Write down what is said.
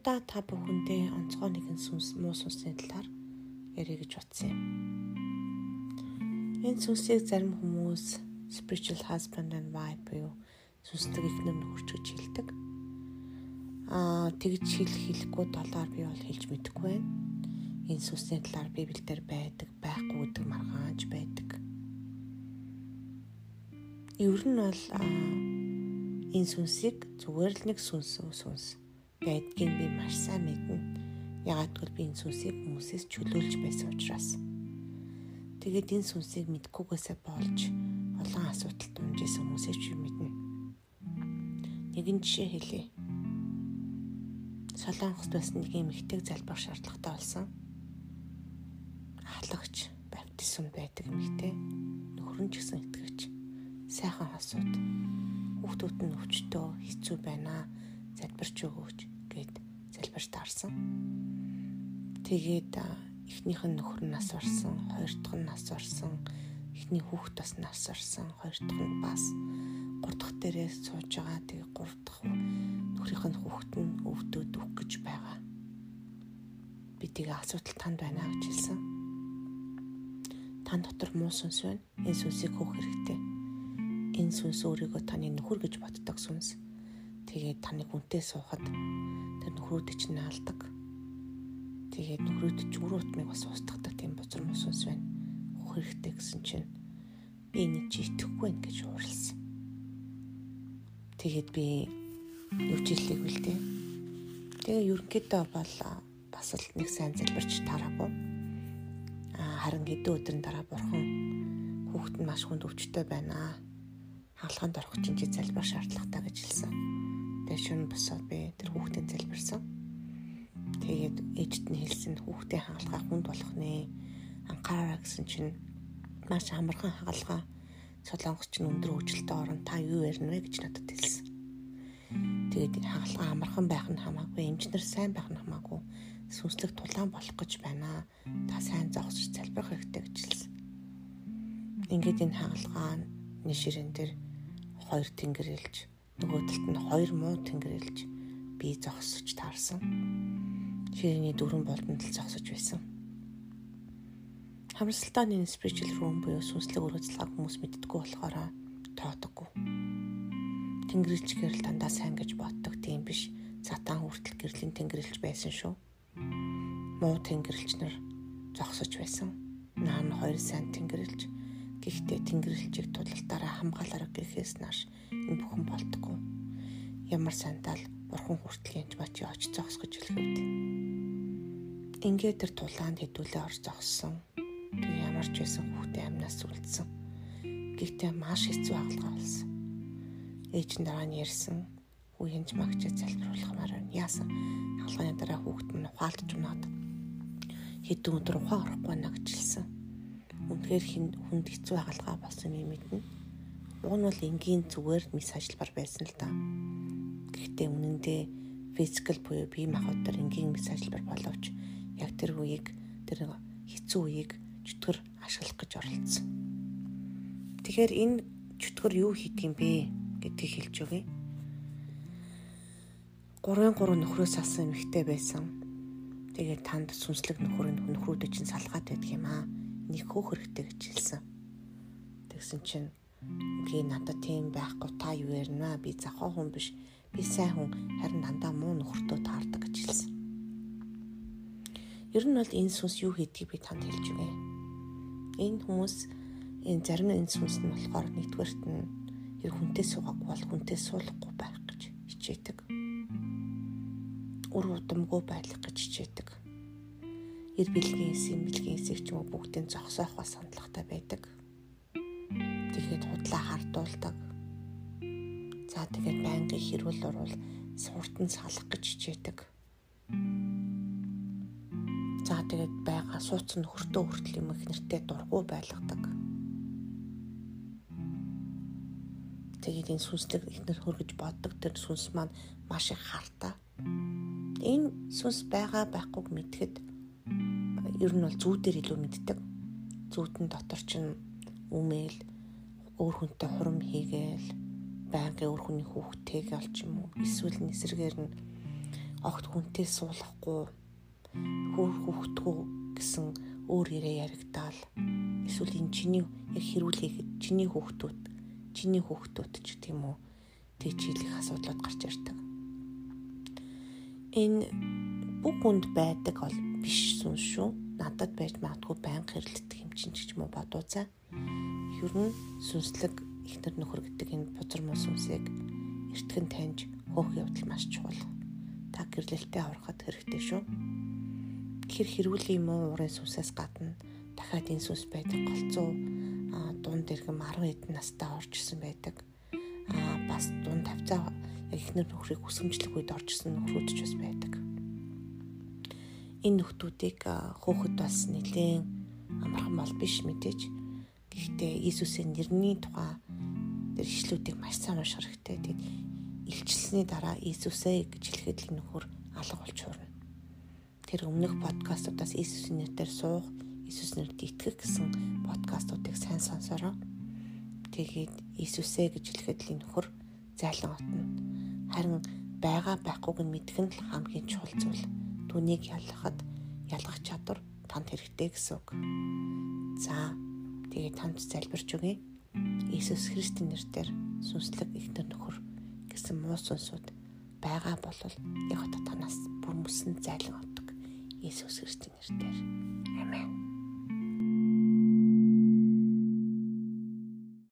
удаа та бүхэндээ онцгой нэгэн сүнс муу сүнсний талаар ярих гэж бодсон юм. Энэ сүнсийг зарим хүмүүс spiritual husband and wife буюу сүнслэг эхнэр нөхөрч гэж хэлдэг. Аа тэгж хэл хэлэхгүй долоор би бол хэлж мэдэхгүй байна. Энэ сүнсний талаар Библиэлд байдаг, байхгүй гэдэг маргаанч байдаг. Ер нь бол энэ сүнсийг зүгээр л нэг сүнс сүнс байдгийг би маш сайн мэднэ. Ягаад гэвэл би энэ сүнсийг хүмүүсээс чөлөөлж байсан учраас. Тэгээд энэ сүнсийг мэдгүйгээсээ болж олон асуудалд унжсэн хүмүүсээс ч мэднэ. Нэгэн жишээ хэлье. Солонгост байсан нэг юм ихтэй залбирах шаардлагатай болсон. Ахлагч баптизм байдаг эмэгтэй нөхөр нь ч гэсэн итгэвч сайхан хасууд хүүхдүүд нь өвчтөө хэцүү байна залбирч өгөөч гэд залбирч таарсан. Тэгээд эхнийх нь нөхөр нь нас орсон, хоёр дахь нь нас орсон, эхний хүүхэд бас нас орсон, хоёр дахь нь бас гурав дахь дээрээ сууж байгаа. Тэгээд гурав дахь нөхрийнх нь хүүхэд нь өвдөд үх гэж байгаа. Би тэгээ асуудал танд байна гэж хэлсэн. Тань дотор муу сүнс байна. Энэ сүнсийг хөөх хэрэгтэй. Энэ сүнс өөрийгөө таны нөхөр гэж боддог сүнс Тэгээд таны хүнтэй суухад тэр нөхрөөд чинь наалдаг. Тэгээд нөхрөөд ч өрөө утмыг бас устгадаг тийм бузар мосус байна. Хөх хэрэгтэй гэсэн чинь би энийг чи итгэхгүй байх гэж ууралсан. Тэгээд би хэллийг бэлдээ. Тэгээ ерөнхийдөө бол бас л нэг сайн залбирч тараагүй. А харин хэдэн өдрийн дараа бурхан хүүхэд нь маш хүнд өвчтөй байна. Хаалганд орох чинь чи залбир шаардлагатай гэж хэлсэн. Тэгээ шөнө босоод би тэр хүүхдэд залбирсан. Тэгээд ээжт нь хэлсэн хүүхдээ хаалгаа хүнд болох нэ. Анхаараа гэсэн чинь маш амархан хаалгаа солонгос ч өндөр хөгжилтэй орон та юу ярина вэ гэж надад хэлсэн. Тэгээд хаалгаа амархан байх нь хамаагүй, эмчнэр сайн байх нь хамаагүй сүнслэг тулаан болох гэж байна. Та сайн зогсож залбирах хэрэгтэй гэж хэлсэн. Ингээд энэ хаалгаа нэширэн дээр хоёр тэнгэр илж нөгөө талд нь хоёр муу тэнгэрэлж би зогсож таарсан. Ширээний дөрвөн болдонд л зогсож байсан. Хамралтаа энэ spiritual room буюу сүнслэг өргөцлөг хүмүүс мэддэггүй болохоор тоодоггүй. Тэнгэрэлчгээр л дандаа сайн гэж боддог тийм биш. Сатан хүртэл гэрлийн тэнгэрэлж байсан шүү. Муу тэнгэрэлч нар зогсож байсан. Наа нь хоёр сайн тэнгэрэлж Гэхдээ тэнгэрлэгчийг тулалтаараа хамгаалаараа гэхээс нааш энэ бүхэн болтгоо. Ямар сандал бурхан хүртэл янж бачи очиж зогсгож хэлэхэд. Ингээд тэр тулаанд хэдүүлээ орж зогссон. Тэг ямар ч байсан хүүхдээ амнаас үлдсэн. Гэхдээ маш хэцүү хаалгаа болсон. Ээж нь дараа нь ярьсан. Хүү янж магчаа залбируулахмаар байна. Яасан? Хаалганы дараа хүүхэд нь ухаалтж унаад хэдэн өдөр ухаан орохгүй байна гэж хэлсэн үнэхээр хүнд хэцүү хагалгаа болсон юм мэднэ. Уг нь бол энгийн зүгээр мис ажиллабар байсан л да. Гэхдээ үнэндээ физикал буюу бие махбодоор энгийн мис ажиллабар боловч яг тэр үеийг тэр хэцүү үеийг чөтгөр ашиглах гэж оролцсон. Тэгэхээр энэ чөтгөр юу хийдэг юм бэ гэдгийг хэлж өгье. 3-3 нөхрөөс алсан эмэгтэй байсан. Тэгээд танд сүнслэг нөхөр нь нөхрүүдээ чинь салгаад байдаг юм аа нэг хөөх хэрэгтэй гэж хэлсэн. Тэгсэн чинь үгүй надад тийм байхгүй та юу ярина би захаа хүн биш би сайн хүн харин дандаа муу нөхөртөө таардаг гэж хэлсэн. Ер нь бол энэ сүнс юу хийдгийг би танд хэлж өгье. Энэ хүмүүс энэ зарим энэ сүнс нь болохоор нэгдүгээрт нь ер хүнтэй суугаагүй бол хүнтэй суулгахгүй байх гэж хичээдэг. Үр удамгүй байх гэж хичээдэг эр бэлгийн эсийн бэлгийн эсийг ч юм уу бүгдийг зогсоох бас хандлагатай байдаг. Тэгэхэд худлаа хардуулдаг. За тэгээд байнгын хэрүүл урвал суртан салах гэж хичээдэг. За тэгээд байгаа суудсан хөртөө хүртэл юм их нэртэй дургу байлгадаг. Тэгээд энэ сүнслэг ихнэр хөргөж боддог тэр сүнс маань маш их хартаа. Энэ сүнс байгаа байхгүйг мэдхэд ер нь бол зүүдээр илүү мэддэг. Зүүдэн дотор чинь үмэл өөр хүнтэй хурам хийгээл байнгын өөр хүний хүүхдтэйг олч юм уу эсвэл нисэргээр нь огт хүнтэй суулгахгүй хөөр хөвгтгүү гэсэн өөр яриа яригдаал эсвэл энэ чиний яг хэрүүлээхэд чиний хүүхдүүд чиний хүүхдүүд ч юм уу тэг чийлэх асуудлууд гарч ирдэг. Энэ бүх хүнд байдаг бол биш сүнс шүү. Надад байж магадгүй байнга хэрэлдэх юм чинь ч юм уу бодуузаа. Ер нь сүнслэг ихтер нөхөр гэдэг энэ бузар муу сүнсийг эртгэн таньж хөөх явдал маш чухал. Та гэрлэлтэд аврахад хэрэгтэй шүү. Хэр хэрүүлийн муу уурын сүнсээс гадна дахиад энэ сүнс байдаг голцоо дунд иргэм 10 хэдэн настай орж исэн байдаг. Аа бас дунд тавцаа яг ихнэр нөхрийг хүсэмжлэх үед орж исэн нөхрүүд ч бас байдаг. Энэ нөхдүүдийг хөөхд бас нэлээд амархан бол биш мэдээж. Гэхдээ Иесусийн нэрний тухай тэр ишлүүдийг маш сайн унших хэрэгтэй. Тэгээд илчилсэний дараа Иесусээ гэж хэлэхэд л нөхөр алга болж хуурна. Тэр өмнөх подкастуудаас Иесусийн нэрээр суух Иесус нэрт итгэх гэсэн подкастуудыг сайн сонсороо. Тэгээд Иесусээ гэж хэлэхэд л нөхөр зайлан отно. Харин байгаа байхгүйг нь мэдэх нь хамгийн чухал зүйл. Түүнийг ялгахад ялгах чадвар танд хэрэгтэй гэсэн үг. За тэгээд танд залбирч өгье. Иесус Христийн нэрээр сүнслэг ихтер нөхөр гэсэн муу сүнсүүд байгаа бол яг та танаас бүр мөсөн зайлан отдог. Иесус Христийн нэрээр. Амен.